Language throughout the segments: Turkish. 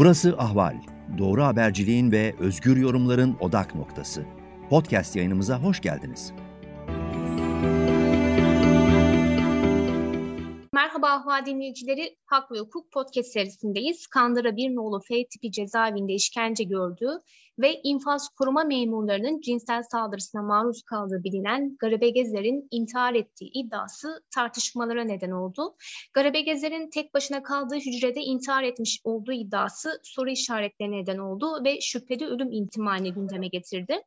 Burası Ahval. Doğru haberciliğin ve özgür yorumların odak noktası. Podcast yayınımıza hoş geldiniz. Merhaba Ahval dinleyicileri. Hak ve Hukuk podcast serisindeyiz. Kandıra bir nolu F tipi cezaevinde işkence gördüğü ve infaz koruma memurlarının cinsel saldırısına maruz kaldığı bilinen Garibe Gezer'in intihar ettiği iddiası tartışmalara neden oldu. Garibe Gezer'in tek başına kaldığı hücrede intihar etmiş olduğu iddiası soru işaretlerine neden oldu ve şüpheli ölüm ihtimalini gündeme getirdi.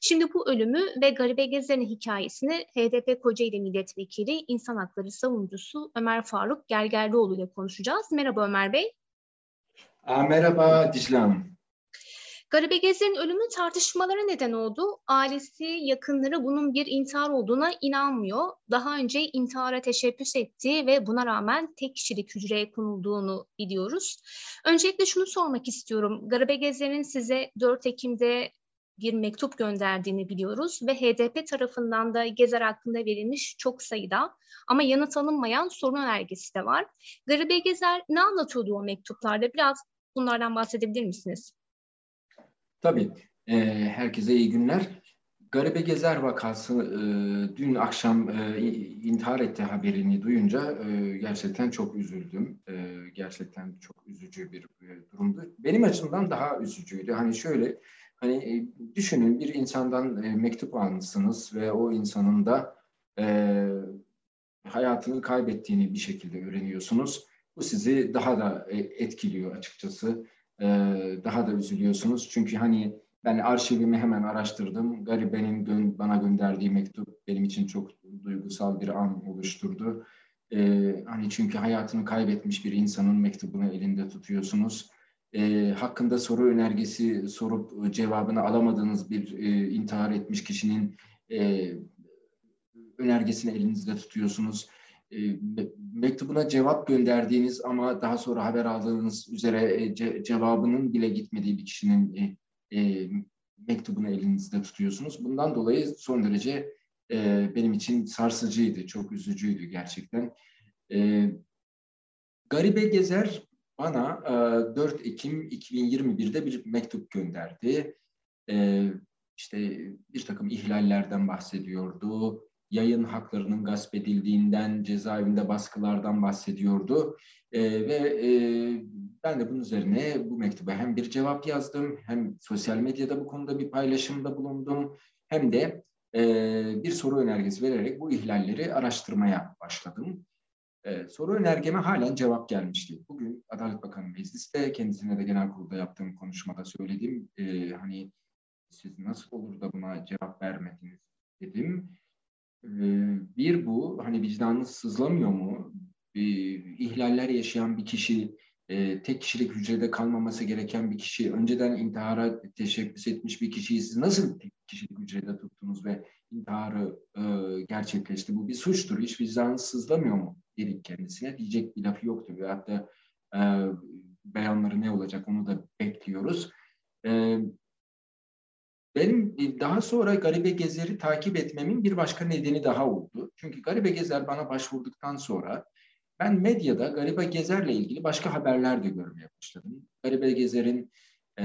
Şimdi bu ölümü ve Garibe Gezer'in hikayesini HDP Kocaeli Milletvekili İnsan Hakları Savunucusu Ömer Faruk Gergerlioğlu ile konuşacağız. Merhaba Ömer Bey. Merhaba Dicle Hanım. Garibe Gezer'in ölümü tartışmalara neden oldu. Ailesi, yakınları bunun bir intihar olduğuna inanmıyor. Daha önce intihara teşebbüs etti ve buna rağmen tek kişilik hücreye konulduğunu biliyoruz. Öncelikle şunu sormak istiyorum. Garibe Gezer'in size 4 Ekim'de bir mektup gönderdiğini biliyoruz ve HDP tarafından da Gezer hakkında verilmiş çok sayıda ama yanıt alınmayan sorun önergesi de var. Garibe Gezer ne anlatıyordu o mektuplarda? Biraz bunlardan bahsedebilir misiniz? Tabii. E, herkese iyi günler. Garibe Gezer vakası e, dün akşam e, intihar etti haberini duyunca e, gerçekten çok üzüldüm. E, gerçekten çok üzücü bir e, durumdu. Benim açımdan daha üzücüydü. Hani şöyle, hani e, düşünün bir insandan e, mektup almışsınız ve o insanın da e, hayatını kaybettiğini bir şekilde öğreniyorsunuz. Bu sizi daha da e, etkiliyor açıkçası e, daha da üzülüyorsunuz. Çünkü hani ben arşivimi hemen araştırdım. Garibe'nin gö- bana gönderdiği mektup benim için çok duygusal bir an oluşturdu. E, hani çünkü hayatını kaybetmiş bir insanın mektubunu elinde tutuyorsunuz. E, hakkında soru önergesi sorup cevabını alamadığınız bir e, intihar etmiş kişinin e, önergesini elinizde tutuyorsunuz e, mektubuna cevap gönderdiğiniz ama daha sonra haber aldığınız üzere e, ce, cevabının bile gitmediği bir kişinin e, e, mektubunu elinizde tutuyorsunuz. Bundan dolayı son derece e, benim için sarsıcıydı, çok üzücüydü gerçekten. E, Garibe Gezer bana e, 4 Ekim 2021'de bir mektup gönderdi. E, işte bir takım ihlallerden bahsediyordu yayın haklarının gasp edildiğinden, cezaevinde baskılardan bahsediyordu. E, ve e, ben de bunun üzerine bu mektuba hem bir cevap yazdım, hem sosyal medyada bu konuda bir paylaşımda bulundum, hem de e, bir soru önergesi vererek bu ihlalleri araştırmaya başladım. E, soru önergeme halen cevap gelmişti. Bugün Adalet Bakanı mecliste, kendisine de genel kurulda yaptığım konuşmada söyledim. E, hani siz nasıl olur da buna cevap vermediniz dedim. Ee, bir bu, hani vicdanınız sızlamıyor mu? İhlaller yaşayan bir kişi, e, tek kişilik hücrede kalmaması gereken bir kişi, önceden intihara teşebbüs etmiş bir kişiyi siz nasıl tek kişilik hücrede tuttunuz ve intiharı e, gerçekleşti? Bu bir suçtur. Hiç vicdanınız sızlamıyor mu? Dedik kendisine. Diyecek bir lafı yoktu. Ve hatta e, beyanları ne olacak onu da bekliyoruz. Benim e, daha sonra Garibe Gezer'i takip etmemin bir başka nedeni daha oldu. Çünkü Garibe Gezer bana başvurduktan sonra ben medyada Garibe Gezer'le ilgili başka haberler de görmeye başladım. Garibe Gezer'in e,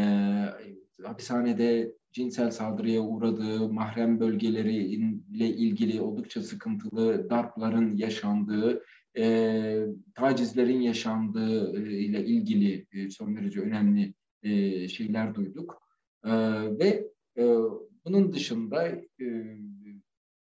hapishanede cinsel saldırıya uğradığı, mahrem bölgeleriyle ilgili oldukça sıkıntılı darpların yaşandığı, e, tacizlerin yaşandığı e, ile ilgili e, son derece önemli e, şeyler duyduk. E, ve e, bunun dışında e,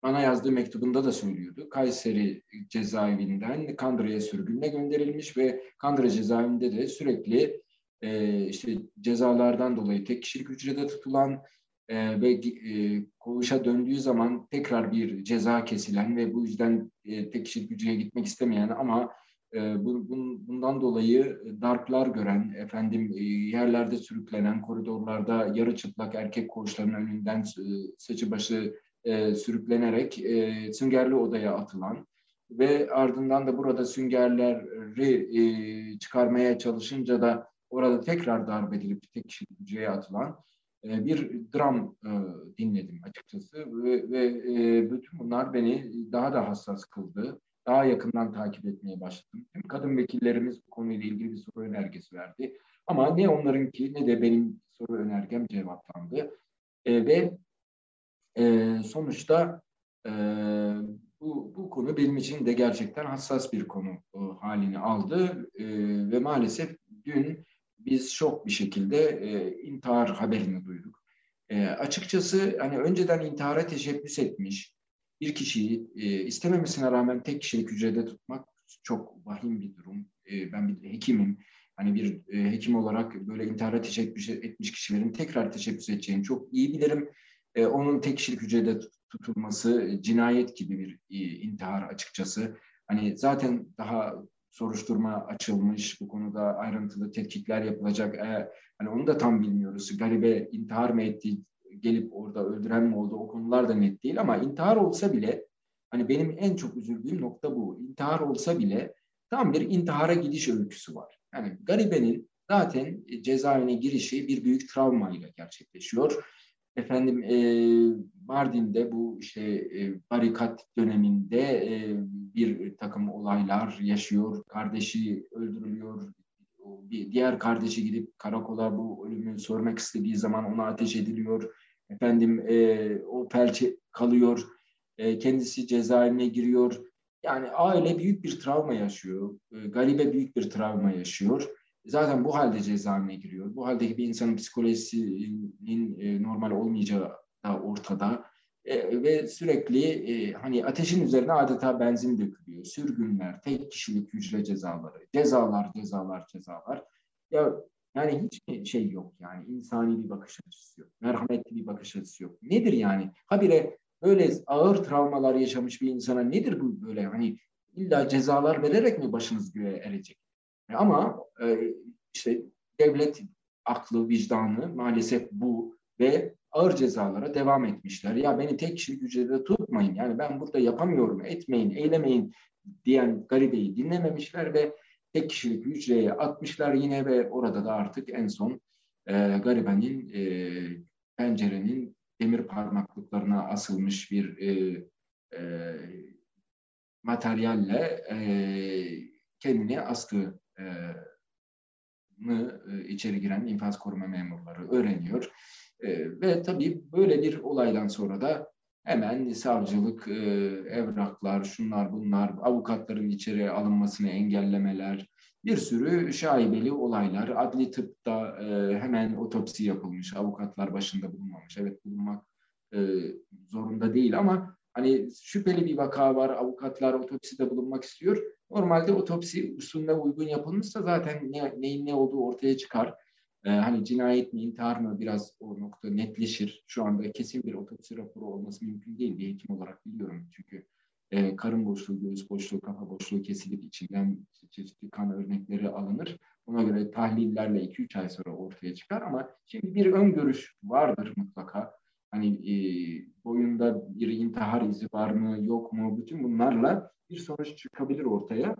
bana yazdığı mektubunda da söylüyordu. Kayseri cezaevinden Kandıra'ya sürgünle gönderilmiş ve Kandıra cezaevinde de sürekli e, işte cezalardan dolayı tek kişilik hücrede tutulan e, ve e, koğuşa döndüğü zaman tekrar bir ceza kesilen ve bu yüzden e, tek kişilik hücreye gitmek istemeyen ama bundan dolayı darplar gören, efendim e, yerlerde sürüklenen, koridorlarda yarı çıplak erkek koğuşlarının önünden e, saçı başı sürüklenerek süngerli odaya atılan ve ardından da burada süngerleri çıkarmaya çalışınca da orada tekrar darp edilip tek hücreye atılan bir dram dinledim açıkçası ve, ve bütün bunlar beni daha da hassas kıldı daha yakından takip etmeye başladım. Hem kadın vekillerimiz bu konuyla ilgili bir soru önergesi verdi. Ama ne onlarınki ne de benim soru önergem cevaplandı. E, ve e, sonuçta e, bu, bu konu benim için de gerçekten hassas bir konu e, halini aldı. E, ve maalesef dün biz şok bir şekilde e, intihar haberini duyduk. E, açıkçası hani önceden intihara teşebbüs etmiş bir kişiyi e, istememesine rağmen tek kişilik hücrede tutmak çok vahim bir durum. E, ben bir hekimim. Hani bir e, hekim olarak böyle intihara teşebbüs etmiş kişilerin tekrar teşebbüs edeceğini çok iyi bilirim. E, onun tek kişilik hücrede tutulması cinayet gibi bir e, intihar açıkçası. Hani zaten daha soruşturma açılmış, bu konuda ayrıntılı tetkikler yapılacak. E, hani onu da tam bilmiyoruz. Garibe intihar mı etti, gelip orada öldüren mi oldu o konular da net değil ama intihar olsa bile hani benim en çok üzüldüğüm nokta bu. İntihar olsa bile tam bir intihara gidiş öyküsü var. Yani garibenin zaten cezaevine girişi bir büyük travmayla gerçekleşiyor. Efendim e, Mardin'de bu işte e, barikat döneminde e, bir takım olaylar yaşıyor. Kardeşi öldürülüyor. Bir diğer kardeşi gidip karakola bu ölümü sormak istediği zaman ona ateş ediliyor. Efendim e, o felç kalıyor. E, kendisi cezaevine giriyor. Yani aile büyük bir travma yaşıyor. E, garibe büyük bir travma yaşıyor. Zaten bu halde cezaevine giriyor. Bu haldeki bir insanın psikolojisinin e, normal olmayacağı da ortada. E, ve sürekli e, hani ateşin üzerine adeta benzin dökülüyor. Sürgünler, tek kişilik hücre cezaları, cezalar, cezalar, cezalar. Ya yani hiç şey yok yani insani bir bakış açısı yok. Merhametli bir bakış açısı yok. Nedir yani? Habire böyle ağır travmalar yaşamış bir insana nedir bu böyle hani illa cezalar vererek mi başınız göğe erecek? Ama e, işte devlet aklı, vicdanı maalesef bu ve ağır cezalara devam etmişler. Ya beni tek kişilik hücrede tutmayın. Yani ben burada yapamıyorum, etmeyin, eylemeyin diyen garibeyi dinlememişler ve tek kişilik hücreye atmışlar yine ve orada da artık en son e, garibenin e, pencerenin demir parmaklıklarına asılmış bir e, e, materyalle e, kendini astığı e, içeri giren infaz koruma memurları öğreniyor. E, ve tabii böyle bir olaydan sonra da hemen savcılık, e, evraklar, şunlar bunlar, avukatların içeri alınmasını engellemeler, bir sürü şaibeli olaylar. Adli tıpta e, hemen otopsi yapılmış, avukatlar başında bulunmamış. Evet bulunmak e, zorunda değil ama hani şüpheli bir vaka var, avukatlar otopside bulunmak istiyor. Normalde otopsi usulüne uygun yapılmışsa zaten ne, neyin ne olduğu ortaya çıkar. Ee, hani cinayet mi, intihar mı biraz o nokta netleşir. Şu anda kesin bir otopsi raporu olması mümkün değil bir hekim olarak biliyorum. Çünkü e, karın boşluğu, göğüs boşluğu, kafa boşluğu kesilip içinden çeşitli kan örnekleri alınır. Ona göre tahlillerle 2-3 ay sonra ortaya çıkar ama şimdi bir ön görüş vardır mutlaka. Hani e, boyunda bir intihar izi var mı, yok mu? Bütün bunlarla bir sonuç çıkabilir ortaya.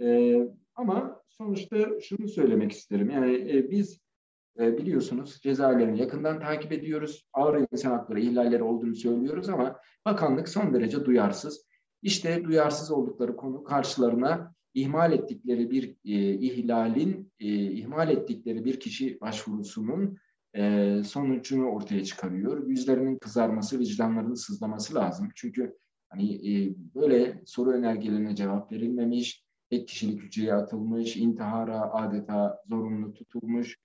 E, ama sonuçta şunu söylemek isterim. Yani e, biz e, biliyorsunuz cezaevlerini yakından takip ediyoruz. Ağır insan hakları ihlalleri olduğunu söylüyoruz ama bakanlık son derece duyarsız. İşte duyarsız oldukları konu karşılarına ihmal ettikleri bir e, ihlalin, e, ihmal ettikleri bir kişi başvurusunun e, sonucunu ortaya çıkarıyor. Yüzlerinin kızarması, vicdanlarının sızlaması lazım. Çünkü hani e, böyle soru önergelerine cevap verilmemiş, tek kişilik hücreye atılmış, intihara adeta zorunlu tutulmuş,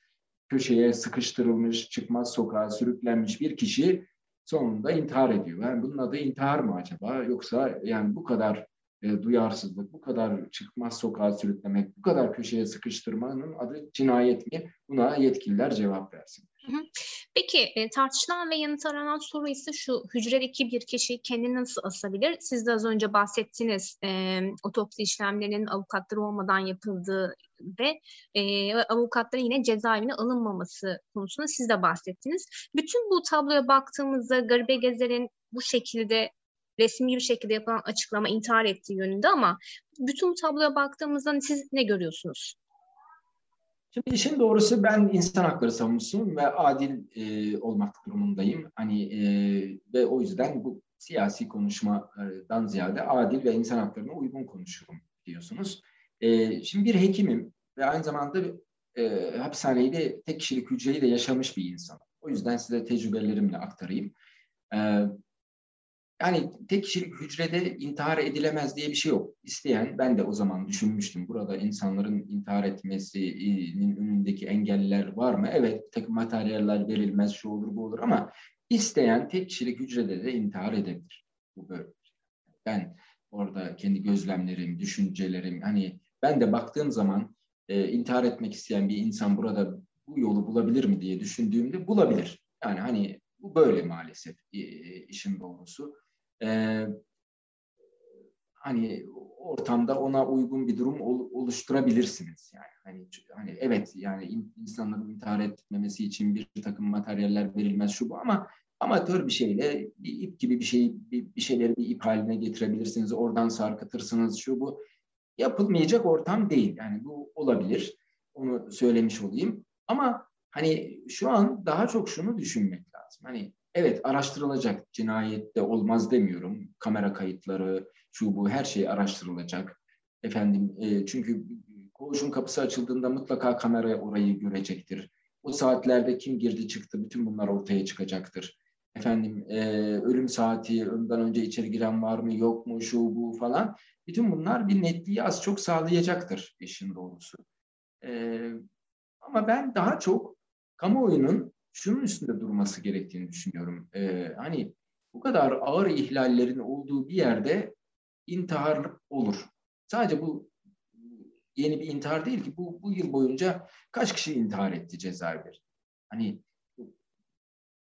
köşeye sıkıştırılmış, çıkmaz sokağa sürüklenmiş bir kişi sonunda intihar ediyor. Yani bunun adı intihar mı acaba? Yoksa yani bu kadar e, duyarsızlık, bu kadar çıkmaz sokağa sürüklemek, bu kadar köşeye sıkıştırmanın adı cinayet mi? Buna yetkililer cevap versin. Peki e, tartışılan ve yanıt aranan soru ise şu hücredeki bir kişi kendini nasıl asabilir? Siz de az önce bahsettiniz e, otopsi işlemlerinin avukatları olmadan yapıldığı ve e, avukatların yine cezaevine alınmaması konusunda siz de bahsettiniz. Bütün bu tabloya baktığımızda Garibe Gezer'in bu şekilde resmi bir şekilde yapılan açıklama intihar ettiği yönünde ama bütün tabloya baktığımızda siz ne görüyorsunuz? Şimdi işin doğrusu ben insan hakları savunucusuyum ve adil e, olmak durumundayım. Hani e, ve o yüzden bu siyasi konuşmadan ziyade adil ve insan haklarına uygun konuşurum diyorsunuz. E, şimdi bir hekimim ve aynı zamanda e, hapishaneyi de tek kişilik hücreyi de yaşamış bir insan. O yüzden size tecrübelerimle aktarayım. E, yani tek kişilik hücrede intihar edilemez diye bir şey yok. İsteyen, ben de o zaman düşünmüştüm. Burada insanların intihar etmesinin önündeki engeller var mı? Evet, tek materyaller verilmez, şu olur, bu olur ama isteyen tek kişilik hücrede de intihar edebilir. Bu böyle. Ben orada kendi gözlemlerim, düşüncelerim, hani ben de baktığım zaman e, intihar etmek isteyen bir insan burada bu yolu bulabilir mi diye düşündüğümde bulabilir. Yani hani bu böyle maalesef e, işin doğrusu. E, hani ortamda ona uygun bir durum oluşturabilirsiniz. Yani hani hani evet yani insanların intihar etmemesi için bir takım materyaller verilmez şu bu ama amatör bir şeyle bir ip gibi bir şey bir, bir şeyleri bir ip haline getirebilirsiniz. Oradan sarkıtırsınız şu bu yapılmayacak ortam değil. Yani bu olabilir. Onu söylemiş olayım. Ama hani şu an daha çok şunu düşünmek lazım. Hani evet araştırılacak cinayette olmaz demiyorum. Kamera kayıtları, şu bu her şey araştırılacak. Efendim e, çünkü koğuşun kapısı açıldığında mutlaka kamera orayı görecektir. O saatlerde kim girdi çıktı bütün bunlar ortaya çıkacaktır. Efendim e, ölüm saati, ondan önce içeri giren var mı yok mu şu bu falan. Bütün bunlar bir netliği az çok sağlayacaktır işin doğrusu. Ee, ama ben daha çok kamuoyunun şunun üstünde durması gerektiğini düşünüyorum. Ee, hani bu kadar ağır ihlallerin olduğu bir yerde intihar olur. Sadece bu yeni bir intihar değil ki bu, bu yıl boyunca kaç kişi intihar etti cezaevleri? Hani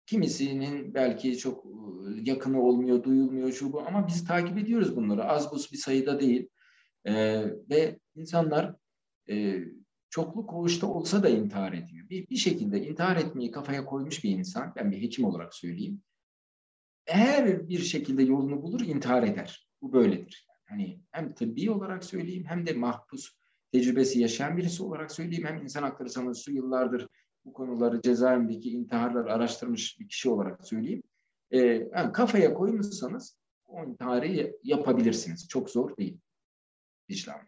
Kimisinin belki çok ıı, yakını olmuyor, duyulmuyor şu bu ama biz takip ediyoruz bunları. Az buz bir sayıda değil. Ee, ve insanlar e, çoklu koğuşta olsa da intihar ediyor. Bir, bir şekilde intihar etmeyi kafaya koymuş bir insan, ben bir hekim olarak söyleyeyim. Her bir şekilde yolunu bulur, intihar eder. Bu böyledir. Hani hem tıbbi olarak söyleyeyim hem de mahpus tecrübesi yaşayan birisi olarak söyleyeyim. Hem insan hakları savunucusu yıllardır bu konuları cezaevindeki intiharlar araştırmış bir kişi olarak söyleyeyim. E, yani kafaya koymuşsanız o intiharı yapabilirsiniz. Çok zor değil. İşlem.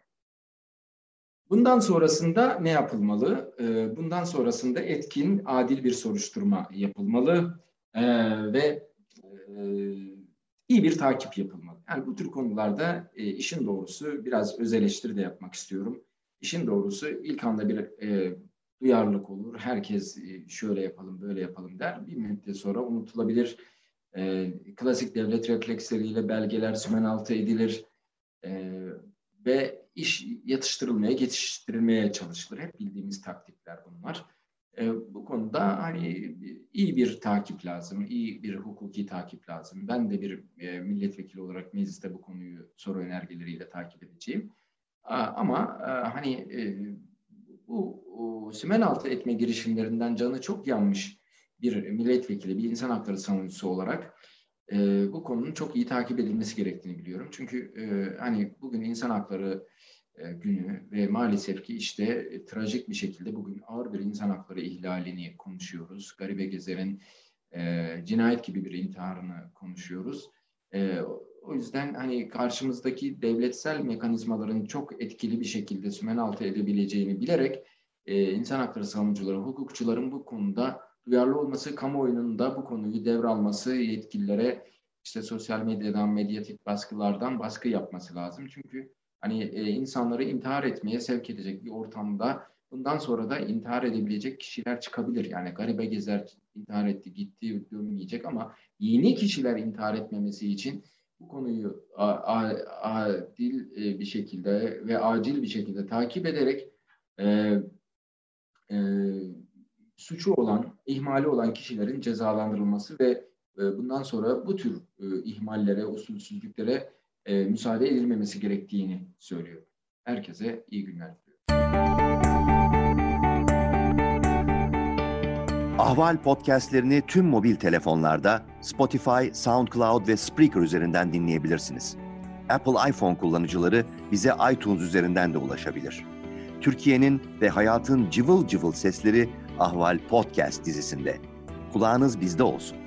Bundan sonrasında ne yapılmalı? E, bundan sonrasında etkin, adil bir soruşturma yapılmalı e, ve e, iyi bir takip yapılmalı. Yani bu tür konularda e, işin doğrusu biraz öz eleştiri de yapmak istiyorum. İşin doğrusu ilk anda bir e, duyarlılık olur. Herkes e, şöyle yapalım, böyle yapalım der. Bir müddet sonra unutulabilir. Klasik devlet refleksleriyle belgeler sümen altı edilir ve iş yatıştırılmaya, geçiştirilmeye çalışılır. Hep bildiğimiz taktikler bunlar. E, bu konuda hani iyi bir takip lazım, iyi bir hukuki takip lazım. Ben de bir e, milletvekili olarak mecliste bu konuyu soru önergeleriyle takip edeceğim. A, ama e, hani e, bu o, sümen altı etme girişimlerinden canı çok yanmış bir milletvekili, bir insan hakları savunucusu olarak e, bu konunun çok iyi takip edilmesi gerektiğini biliyorum. Çünkü e, hani bugün insan hakları e, günü ve maalesef ki işte e, trajik bir şekilde bugün ağır bir insan hakları ihlalini konuşuyoruz. Garibe Gezer'in e, cinayet gibi bir intiharını konuşuyoruz. E, o yüzden hani karşımızdaki devletsel mekanizmaların çok etkili bir şekilde sümen altı edebileceğini bilerek e, insan hakları savunucuları, hukukçuların bu konuda duyarlı olması, kamuoyunun da bu konuyu devralması, yetkililere işte sosyal medyadan, medyatik baskılardan baskı yapması lazım. Çünkü hani e, insanları intihar etmeye sevk edecek bir ortamda bundan sonra da intihar edebilecek kişiler çıkabilir. Yani garibe gezer intihar etti, gitti, dönmeyecek ama yeni kişiler intihar etmemesi için bu konuyu adil e, bir şekilde ve acil bir şekilde takip ederek e, e, suçu olan, ihmali olan kişilerin cezalandırılması ve e, bundan sonra bu tür e, ihmallere, usulsüzlüklere e, müsaade edilmemesi gerektiğini söylüyor. Herkese iyi günler diliyorum. Ahval podcastlerini tüm mobil telefonlarda Spotify, SoundCloud ve Spreaker üzerinden dinleyebilirsiniz. Apple iPhone kullanıcıları bize iTunes üzerinden de ulaşabilir. Türkiye'nin ve hayatın cıvıl cıvıl sesleri Ahval Podcast dizisinde. Kulağınız bizde olsun.